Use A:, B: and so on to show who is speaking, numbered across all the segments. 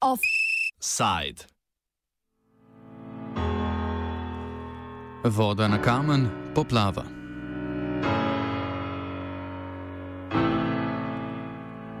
A: Offside. Voda na kamen poplava.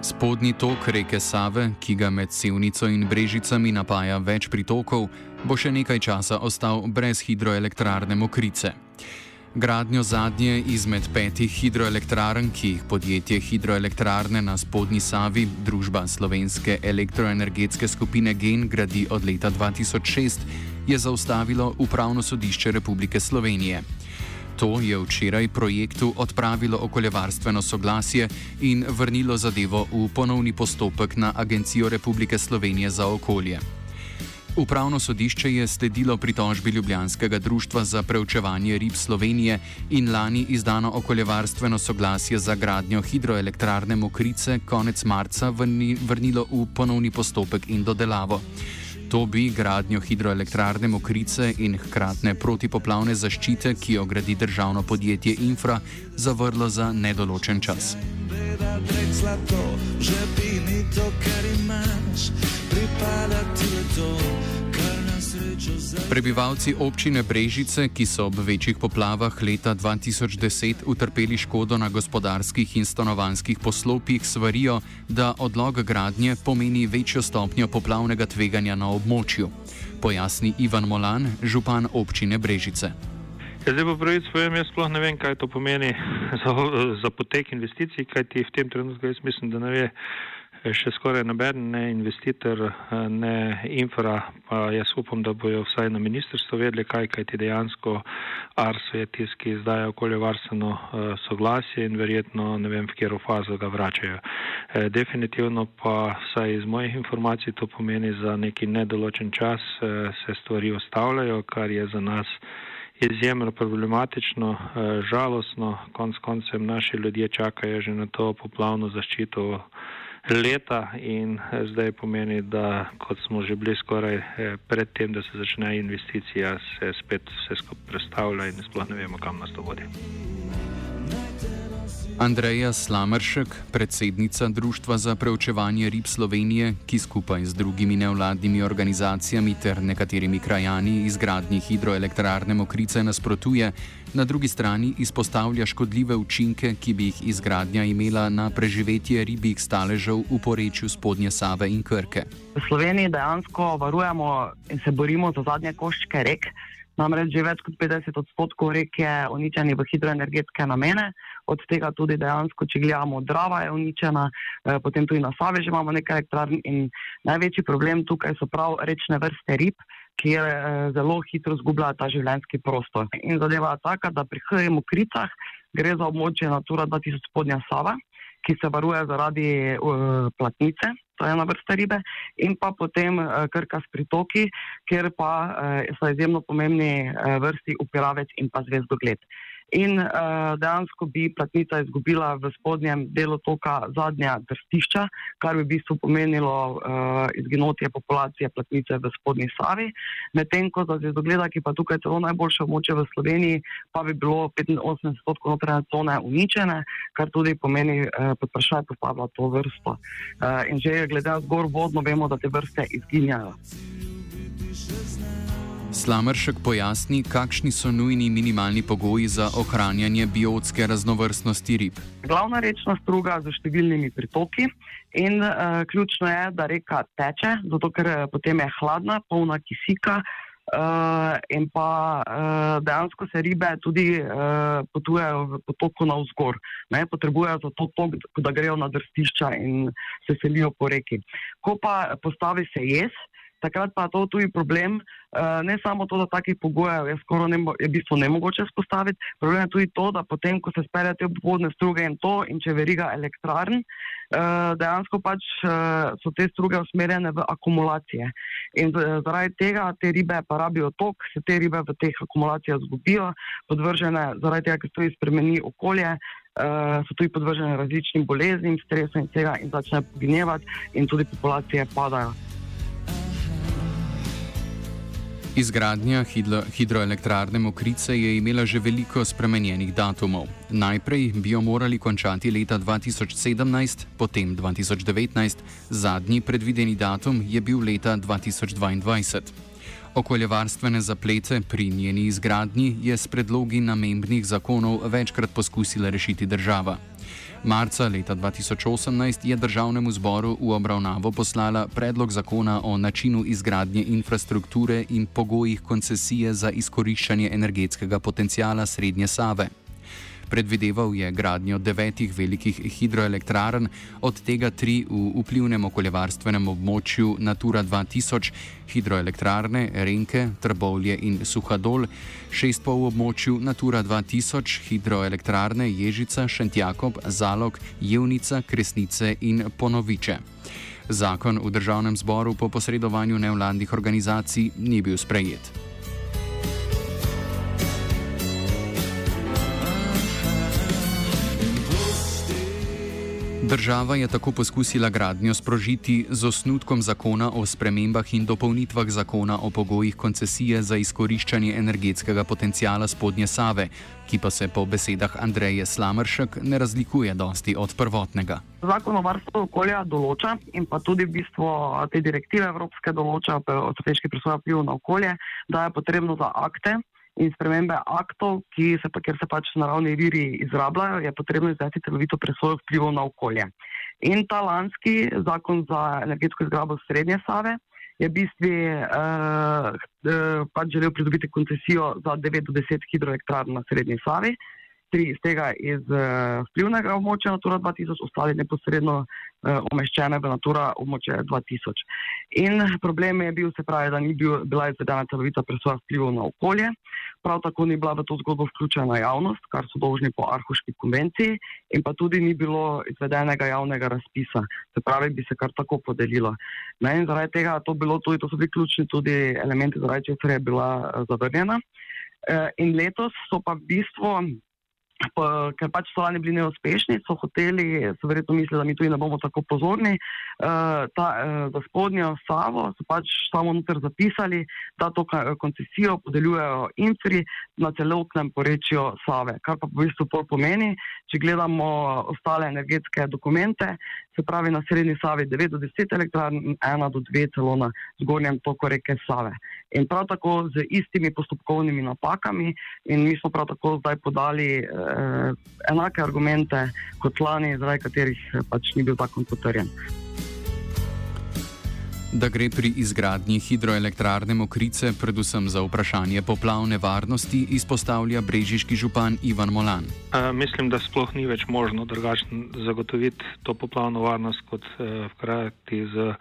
A: Spodnji tok reke Save, ki ga med Sevnico in Brežicami napaja več pritokov, bo še nekaj časa ostal brez hidroelektrarne Mokrice. Gradnjo zadnje izmed petih hidroelektrarn, ki jih podjetje Hidroelektrarne na spodnji Savi, družba slovenske elektroenergetske skupine Gen, gradi od leta 2006, je zaustavilo Upravno sodišče Republike Slovenije. To je včeraj projektu odpravilo okoljevarstveno soglasje in vrnilo zadevo v ponovni postopek na Agencijo Republike Slovenije za okolje. Upravno sodišče je sledilo pritožbi Ljubljanskega društva za preučevanje rib Slovenije in lani izdano okoljevarstveno soglasje za gradnjo hidroelektrarne Mokrice konec marca vrni, vrnilo v ponovni postopek in dodelavo. To bi gradnjo hidroelektrarne Mokrice in hkratne protipoplavne zaščite, ki jo gradi državno podjetje Infra, zavrlo za nedoločen čas. Že pini to, kar imaš. Prebivalci občine Brežice, ki so ob večjih poplavah leta 2010 utrpeli škodo na gospodarskih in stanovanskih poslopjih, svarijo, da odlog gradnje pomeni večjo stopnjo poplavnega tveganja na območju. Pojasni Ivan Molan, župan občine Brežice.
B: Ja, zdaj, po pravici povem, jaz sploh ne vem, kaj to pomeni za, za potek investicij, kaj ti v tem trenutku jaz mislim, da ne ve še skoraj noben, ne investitor, ne infra, pa jaz upam, da bojo vsaj na ministrstvu vedeli, kaj, kaj ti dejansko ARSO je tisk, ki izdaja okoljevarstveno uh, soglasje in verjetno ne vem, v katero fazo ga vračajo. E, definitivno pa vsaj iz mojih informacij to pomeni za neki nedoločen čas uh, se stvari ostavljajo, kar je za nas izjemno problematično, žalostno, konc koncem naši ljudje čakajo že na to poplavno zaščito leta in eh, zdaj pomeni, da kot smo že bili skoraj eh, pred tem, da se začne investicija, se spet vse skupaj predstavlja in sploh ne vemo, kam nas to vodi.
A: Andreja Slamršek, predsednica Društva za preučevanje rib Slovenije, ki skupaj z drugimi nevladnimi organizacijami ter nekaterimi krajani izgradnji hidroelektrarne Mokrice nasprotuje, na drugi strani izpostavlja škodljive učinke, ki bi jih izgradnja imela na preživetje ribjih staležev v porečju spodnje Save in Krke.
C: V Sloveniji dejansko varujemo in se borimo za zadnje koščke rek. Namreč že več kot 50 odstotkov rek je uničenih v hidroenergetske namene, od tega tudi dejansko, če gledamo, Drava je uničena, eh, potem tudi na Savi že imamo nekaj elektrarn in največji problem tukaj so prav rečne vrste rib, kjer eh, zelo hitro zgubljajo ta življenjski prostor. In zadeva je taka, da pri Hrvih kricah gre za območje Natura 2000 spodnja Sava, ki se varuje zaradi uh, platnice, to je ena vrsta ribe, in pa potem uh, krka s pritoki, kjer pa uh, so izjemno pomembni uh, vrsti upiravec in pa zvezdogled in uh, dejansko bi platnica izgubila v spodnjem delu toka zadnja drstišča, kar bi v bistvu pomenilo uh, izginotje populacije platnice v spodnji Savi. Medtem ko za zvedogleda, ki pa tukaj celo najboljše območje v Sloveniji, pa bi bilo 85% notranje cone uničene, kar tudi pomeni uh, podprašaj postavlja to vrsto. Uh, in že glede zgor vodno vemo, da te vrste izginjajo.
A: Slamršek pojasni, kakšni so nujni minimalni pogoji za ohranjanje biotske raznovrstnosti rib.
C: Glavna rečna struga z številnimi pritoki in uh, ključno je, da reka teče, zato ker eh, potem je hladna, polna kisika. Uh, in pa uh, dejansko se ribe tudi uh, potujejo v potoku na vzgor, ne, potrebujejo za to tok, da grejo na drstišča in se selijo po reki. Ko pa postavi se jez, takrat pa je to tudi problem. Uh, ne samo to, da takih pogojev je skoraj ne, je v bistvu nemogoče spostaviti, problem je tudi to, da potem, ko se spere te vodne struge in to, in če veriga elektrarn, uh, dejansko pač uh, so te struge usmerjene v akumulacije. In zaradi tega te ribe pa rabijo tok, se te ribe v teh akumulacijah zgubijo, podvržene zaradi tega, ker se tudi spremeni okolje. Uh, so tudi podvržene različnim boleznim, stresom in tega, in začnejo poginevati, in tudi populacije padajo.
A: Izgradnja hidroelektrarne Mokrice je imela že veliko spremenjenih datumov. Najprej bi jo morali končati leta 2017, potem 2019, zadnji predvideni datum je bil leta 2022. Okoljevarstvene zaplete pri njeni izgradnji je s predlogi namembnih zakonov večkrat poskusila rešiti država. Marca leta 2018 je državnemu zboru v obravnavo poslala predlog zakona o načinu izgradnje infrastrukture in pogojih koncesije za izkoriščanje energetskega potencijala Srednje Save. Predvideval je gradnjo devetih velikih hidroelektrarn, od tega tri v vplivnem okoljevarstvenem območju Natura 2000, hidroelektrarne Renke, Trbovlje in Suhadol, šest pa v območju Natura 2000, hidroelektrarne Ježica, Šentjakob, Zalog, Jevnica, Kresnice in Ponoviče. Zakon v državnem zboru po posredovanju nevladnih organizacij ni bil sprejet. Država je tako poskusila gradnjo sprožiti z osnutkom zakona o spremembah in dopolnitvah zakona o pogojih koncesije za izkoriščanje energetskega potencijala spodnje Save, ki pa se po besedah Andreje Slamršek ne razlikuje dosti od prvotnega.
C: Zakon o varstvu okolja določa in pa tudi bistvo te direktive Evropske določa o strateški presoji vplivu na okolje, da je potrebno za akte in spremembe aktov, se pa, kjer se pač naravni viri izrabljajo, je potrebno izvesti celovito presojo vplivov na okolje. In ta lanski zakon za energetsko izgrabo Srednje Save je v bistvu eh, pač želel pridobiti koncesijo za 9 do 10 hidroelektrarn na Srednji Savi tri iz tega iz uh, vplivnega območja Natura 2000, ostali neposredno uh, umeščene v Natura območje 2000. In problem je bil, se pravi, da ni bil, bila izvedena celovita presoja vplivov na okolje, prav tako ni bila v to zgodbo vključena javnost, kar so dolžni po Arhuški konvenciji, in pa tudi ni bilo izvedenega javnega razpisa, se pravi, bi se kar tako podelilo. Ne, in zaradi tega to, bilo tudi, to so bili ključni tudi elementi, zaradi česar je bila uh, zavrnjena. Uh, in letos so pa v bistvu pa, ker pač so lani bili neuspešni, so hoteli, so verjetno mislili, da mi tudi ne bomo tako pozorni. Uh, ta, uh, za spodnjo Savo so pač samo noter zapisali, da to koncesijo podeljujejo infri na celotnem porečju Save. Kar pa v bistvu pol pomeni, če gledamo ostale energetske dokumente, se pravi na srednji Savi 9 do 10 elektrarn, 1 do 2 celo na zgornjem toku reke Save. In prav tako z istimi postopkovnimi napakami, in mi smo prav tako zdaj podali eh, enake argumente kot lani, zaradi katerih eh, pač ni bil zakon potrjen.
A: Da gre pri izgradnji hidroelektrarne Mokrice predvsem za vprašanje poplavne varnosti, izpostavlja brežiški župan Ivan Molan.
B: A, mislim, da sploh ni več možno drugače zagotoviti to poplavno varnost kot hkrati uh, z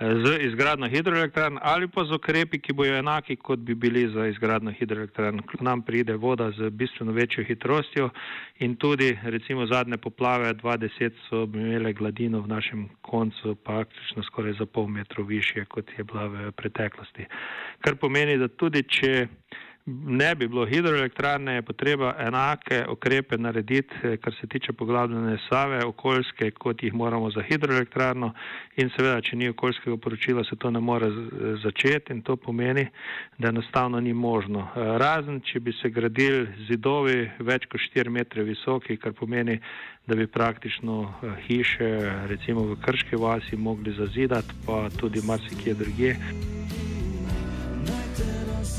B: z izgradno hidroelektrarn ali pa z okrepi, ki bojo enaki, kot bi bili za izgradno hidroelektrarn. K nam pride voda z bistveno večjo hitrostjo in tudi recimo zadnje poplave 2010 so imele gladino v našem koncu praktično skoraj za pol metra više, kot je bila v preteklosti. Kar pomeni, da tudi če ne bi bilo hidroelektrarne, je potreba enake ukrepe narediti, eh, kar se tiče poglabljene save, okoljske, kot jih moramo za hidroelektrarno in seveda, če ni okoljskega poročila, se to ne more začeti in to pomeni, da enostavno ni možno. Eh, razen, če bi se gradili zidovi več kot 4 metre visoki, kar pomeni, da bi praktično eh, hiše, recimo v Krški vasi, mogli zazidati, pa tudi marsikje drugje.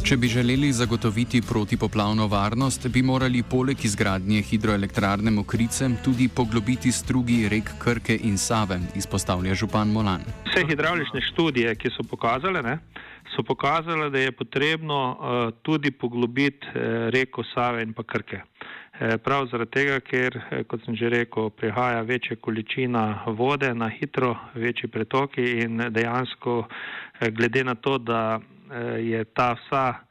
A: Če bi želeli zagotoviti protipoplavno varnost, bi morali poleg izgradnje hidroelektrarne Mokrice tudi poglobiti strugi rek Krke in Save, izpostavlja župan Molan.
B: Vse hidravlične študije, ki so pokazale, ne, so pokazale, da je potrebno uh, tudi poglobiti uh, reko Save in pa Krke. Uh, prav zaradi tega, ker, kot sem že rekel, prihaja večja količina vode na hitro, večji pretoki in dejansko glede na to, da Eh, je ta vsa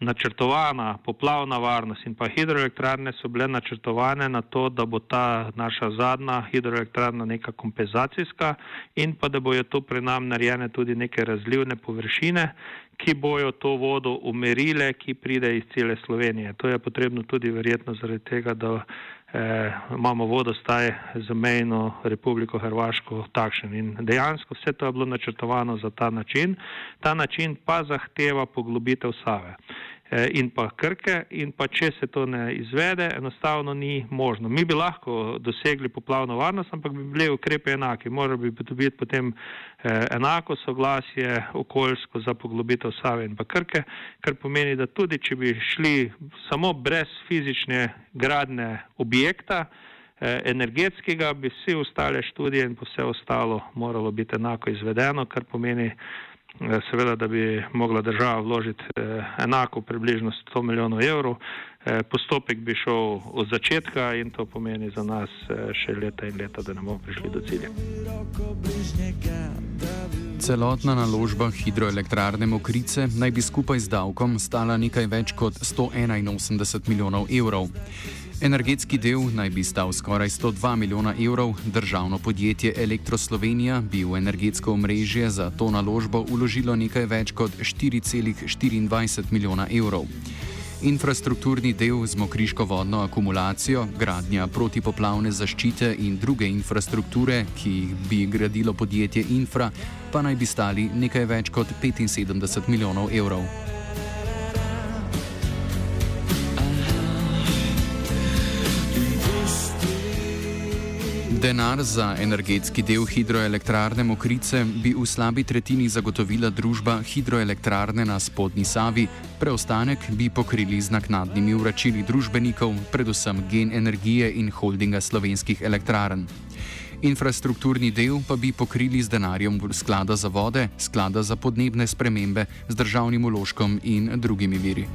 B: načrtovana poplavna varnost in pa hidroelektrarne so bile načrtovane na to, da bo ta naša zadnja hidroelektrarna neka kompenzacijska in pa da bojo to pri nam narejene tudi neke razlivne površine, ki bojo to vodo umerile, ki pride iz cele Slovenije. To je potrebno tudi verjetno zaradi tega, da eh, imamo vodostaj z mejno Republiko Hrvaško takšen. In dejansko vse to je bilo načrtovano za ta način. Ta način pa zahteva poglobitev Save. Eh, in pa krke, in pa če se to ne izvede, enostavno ni možno. Mi bi lahko dosegli poplavno varnost, ampak bi bili ukrepe enaki. Morali bi dobiti potem eh, enako soglasje okoljsko za poglobitev Save in pa krke, kar pomeni, da tudi če bi šli samo brez fizične gradne objekta, eh, energetskega, bi vse ostale študije in pa vse ostalo moralo biti enako izvedeno, kar pomeni, seveda, da bi mogla država vložiti eh, enako približno 100 milijonov evrov. Eh, postopek bi šel od začetka in to pomeni za nas še leta in leta, da ne bomo prišli do cilja.
A: Celotna naložba hidroelektrarne Mokrice naj bi skupaj z davkom stala nekaj več kot 181 milijonov evrov. Energetski del naj bi stal skoraj 102 milijona evrov, državno podjetje Elektroslovenija bi v energetsko omrežje za to naložbo uložilo nekaj več kot 4,24 milijona evrov. Infrastrukturni del z mokriško vodno akumulacijo, gradnja protipoplavne zaščite in druge infrastrukture, ki jih bi gradilo podjetje Infra, pa naj bi stali nekaj več kot 75 milijonov evrov. Denar za energetski del hidroelektrarne Mokrice bi v slabi tretjini zagotovila družba hidroelektrarne na spodnji Savi, preostanek bi pokrili z naknadnimi vračili družbenikov, predvsem Gen Energije in holdinga slovenskih elektrarn. Infrastrukturni del pa bi pokrili z denarjem sklada za vode, sklada za podnebne spremembe, z državnim uložkom in drugimi viri.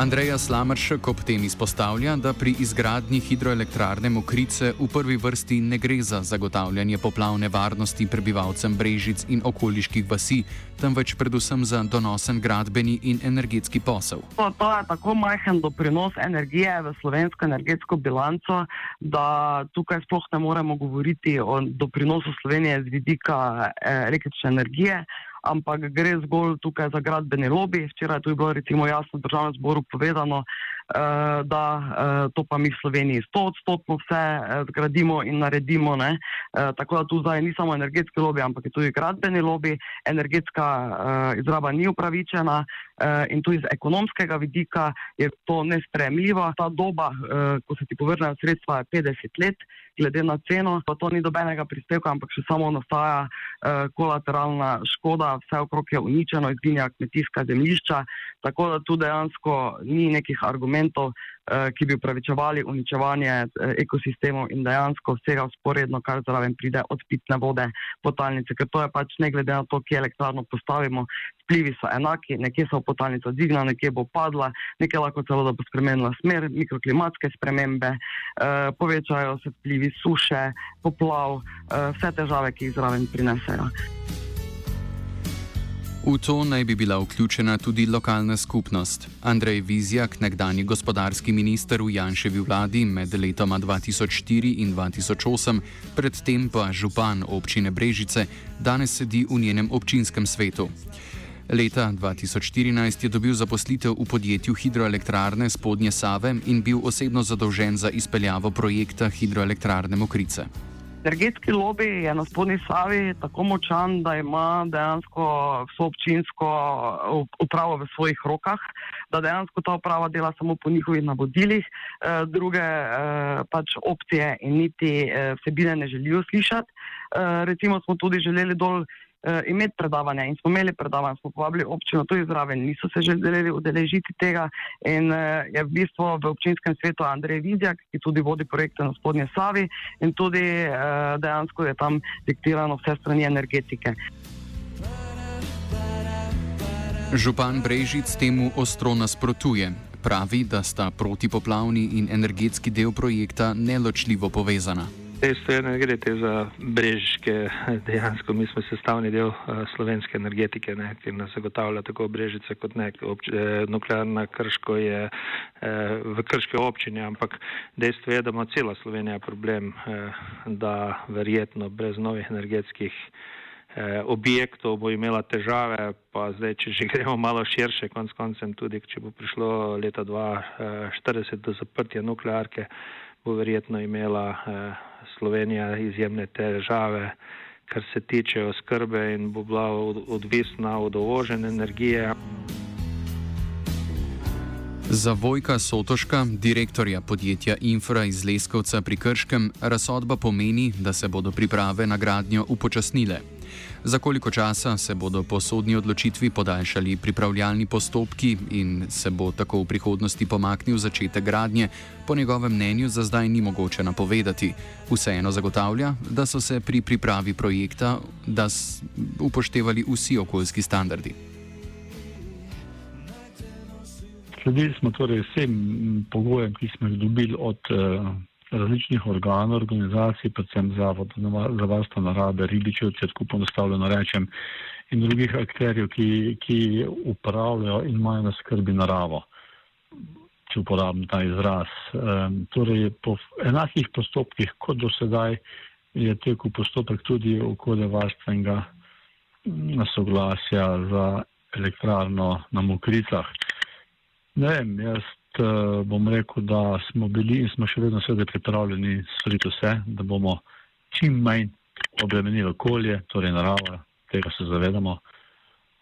A: Andreja Slamršek ob tem izpostavlja, da pri izgradnji hidroelektrarne Mokrice v prvi vrsti ne gre za zagotavljanje poplavne varnosti prebivalcem Brežic in okoliških vasi, temveč predvsem za donosen gradbeni in energetski posel.
C: To, to je tako majhen doprinos energije v slovensko energetsko bilanco, da tukaj sploh ne moremo govoriti o doprinosu Slovenije z vidika eh, električne energije ampak gre zgolj tukaj za gradbeni lobby. Včeraj je bilo recimo jasno v državnem zboru povedano, da uh, to pa mi v Sloveniji sto odstotno vse zgradimo in naredimo. Uh, tako da tu zdaj ni samo energetski lobby, ampak je tudi gradbeni lobby. Energetska izraba ni upravičena in tudi iz ekonomskega vidika je to nespremljivo. Ta doba, ko se ti povrnejo sredstva, je 50 let glede na ceno, pa to ni dobenega prispevka, ampak še samo nastaja eh, kolateralna škoda, vse okrog je uničeno, izginja kmetijska zemljišča, tako da tu dejansko ni nekih argumentov, Eh, ki bi upravičevali uničevanje eh, ekosistemov in dejansko vsega usporedno, kar zraven pride od pitne vode, potalnice, ker to je pač ne glede na to, kje elektrarno postavimo, vplivi so enaki, nekje se bo potalnica dvignila, nekje bo padla, nekje lahko celo da bo spremenila smer, mikroklimatske spremembe, eh, povečajo se vplivi suše, poplav, vse težave, ki jih zraven prinesejo.
A: V to naj bi bila vključena tudi lokalna skupnost. Andrej Vizjak, nekdani gospodarski minister v Janševi vladi med letoma 2004 in 2008, predtem pa župan občine Brežice, danes sedi v njenem občinskem svetu. Leta 2014 je dobil zaposlitev v podjetju hidroelektrarne Spodnje Save in bil osebno zadolžen za izpeljavo projekta hidroelektrarne Mokrice.
C: Energetski lobby je na spodnji Savi tako močan, da ima dejansko vso občinsko upravo v svojih rokah, da dejansko ta uprava dela samo po njihovih navodilih, eh, druge eh, pač opcije in niti eh, vsebine ne želijo slišati. Recimo smo tudi želeli dol uh, imeti predavanja in smo imeli predavanja, smo povabili občino tudi zraven, niso se želeli udeležiti tega in uh, je v bistvu v občinskem svetu Andrej Vizjak, ki tudi vodi projekte na spodnje Savi in tudi uh, dejansko je tam diktirano vse strani energetike.
A: Župan Brežic temu ostro nasprotuje. Pravi, da sta protipoplavni in energetski del projekta neločljivo povezana.
B: Dejstvo je, da gre te za brežiške, dejansko mi smo sestavni del uh, slovenske energetike, ne, ki nas zagotavlja tako brežice kot nek obč, eh, nuklearna krško je eh, v krške občine, ampak dejstvo je, da ima cela Slovenija problem, eh, da verjetno brez novih energetskih eh, objektov bo imela težave, pa zdaj, če že gremo malo širše, konc koncem tudi, če bo prišlo leta 2040 do zaprtja nuklearke, bo verjetno imela eh, Slovenija izjemne težave, kar se tiče oskrbe in bo bila odvisna od uvožene energije.
A: Za Vojka Sotoška, direktorja podjetja Infra iz Leskovca pri Krškem, razsodba pomeni, da se bodo priprave na gradnjo upočasnile. Za koliko časa se bodo po sodni odločitvi podaljšali pripravljalni postopki in se bo tako v prihodnosti pomaknil začetek gradnje, po njegovem mnenju za zdaj ni mogoče napovedati. Vseeno zagotavlja, da so se pri pripravi projekta upoštevali vsi okoljski standardi.
D: Sledili smo torej vsem pogojem, ki smo jih dobili od uh, različnih organov, organizacij, predvsem Zavod za varstvo narave, ribičev, če tako ponostavljeno rečem, in drugih akterjev, ki, ki upravljajo in imajo na skrbi naravo, če uporabim ta izraz. Um, torej, po enakih postopkih kot do sedaj je tekel postopek tudi okoljevarstvenega soglasja za elektrarno na Mokricah. Ne vem, jaz bom rekel, da smo bili in smo še vedno seveda pripravljeni storiti vse, da bomo čim manj obremenili okolje, torej naravo, tega se zavedamo,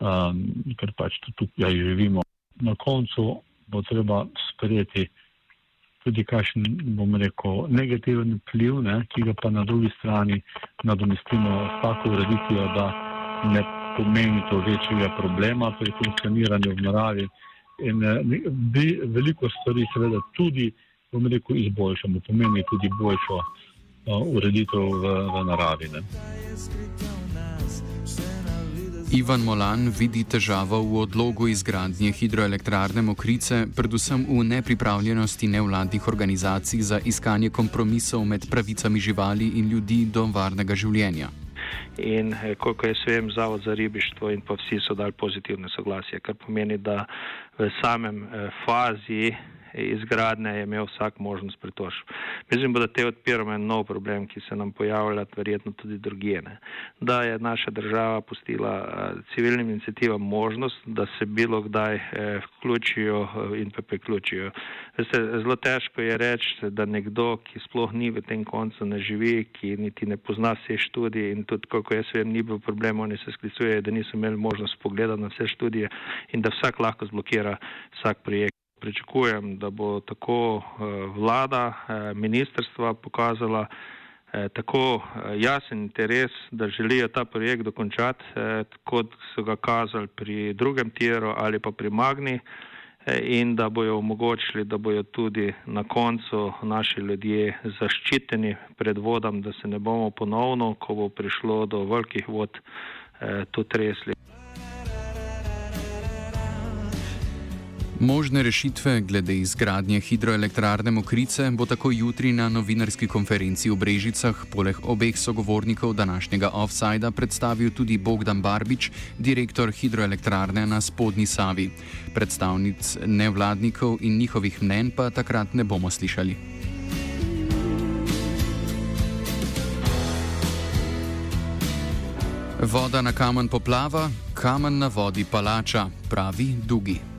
D: um, ker pač tukaj živimo. Na koncu bo treba sprejeti tudi kakšen, bom rekel, negativen vpliv, ne, ki ga pa na drugi strani nadomestimo s tako ureditvijo, da ne pomeni to večjega problema pri funkcioniranju v naravi. In bi eh, veliko stvari, seveda, tudi, rekel, izboljšamo, pomeni tudi boljšo uh, ureditev v, v naravi. Ne.
A: Ivan Molan vidi težavo v odlogu izgradnje hidroelektrarne Mokrice, predvsem v nepripravljenosti nevladnih organizacij za iskanje kompromisov med pravicami živali in ljudi do varnega življenja
B: in eh, koliko jaz vem, Zavod za ribištvo in pa vsi so dali pozitivne soglasje, kar pomeni, da v samem eh, fazi izgradnje je imel vsak možnost pritožb. Mislim, da te odpiramo en nov problem, ki se nam pojavlja, verjetno tudi drugene. Da je naša država pustila uh, civilnim inicijativam možnost, da se bilo kdaj uh, vključijo uh, in pa priključijo. Veste, zelo težko je reči, da nekdo, ki sploh ni v tem koncu, ne živi, ki niti ne pozna vse študije in tudi, koliko jaz vem, ni bil problem, oni se sklicujejo, da niso imeli možnost pogleda na vse študije in da vsak lahko zblokira vsak projekt. Pričakujem, da bo tako eh, vlada, eh, ministrstva pokazala eh, tako jasen interes, da želijo ta projekt dokončati, kot so ga kazali pri drugem tiru ali pa pri Magni in da bojo omogočili, da bojo tudi na koncu naši ljudje zaščiteni pred vodam, da se ne bomo ponovno, ko bo prišlo do velikih vod, tu tresli.
A: Možne rešitve glede izgradnje hidroelektrarne Mokrice bo tako jutri na novinarski konferenci v Brežicah poleg obeh sogovornikov današnjega offsajda predstavil tudi Bogdan Barbič, direktor hidroelektrarne na spodnji Savi. Predstavnic nevladnikov in njihovih mnen pa takrat ne bomo slišali. Voda na kamen poplava, kamen na vodi palača, pravi Dugi.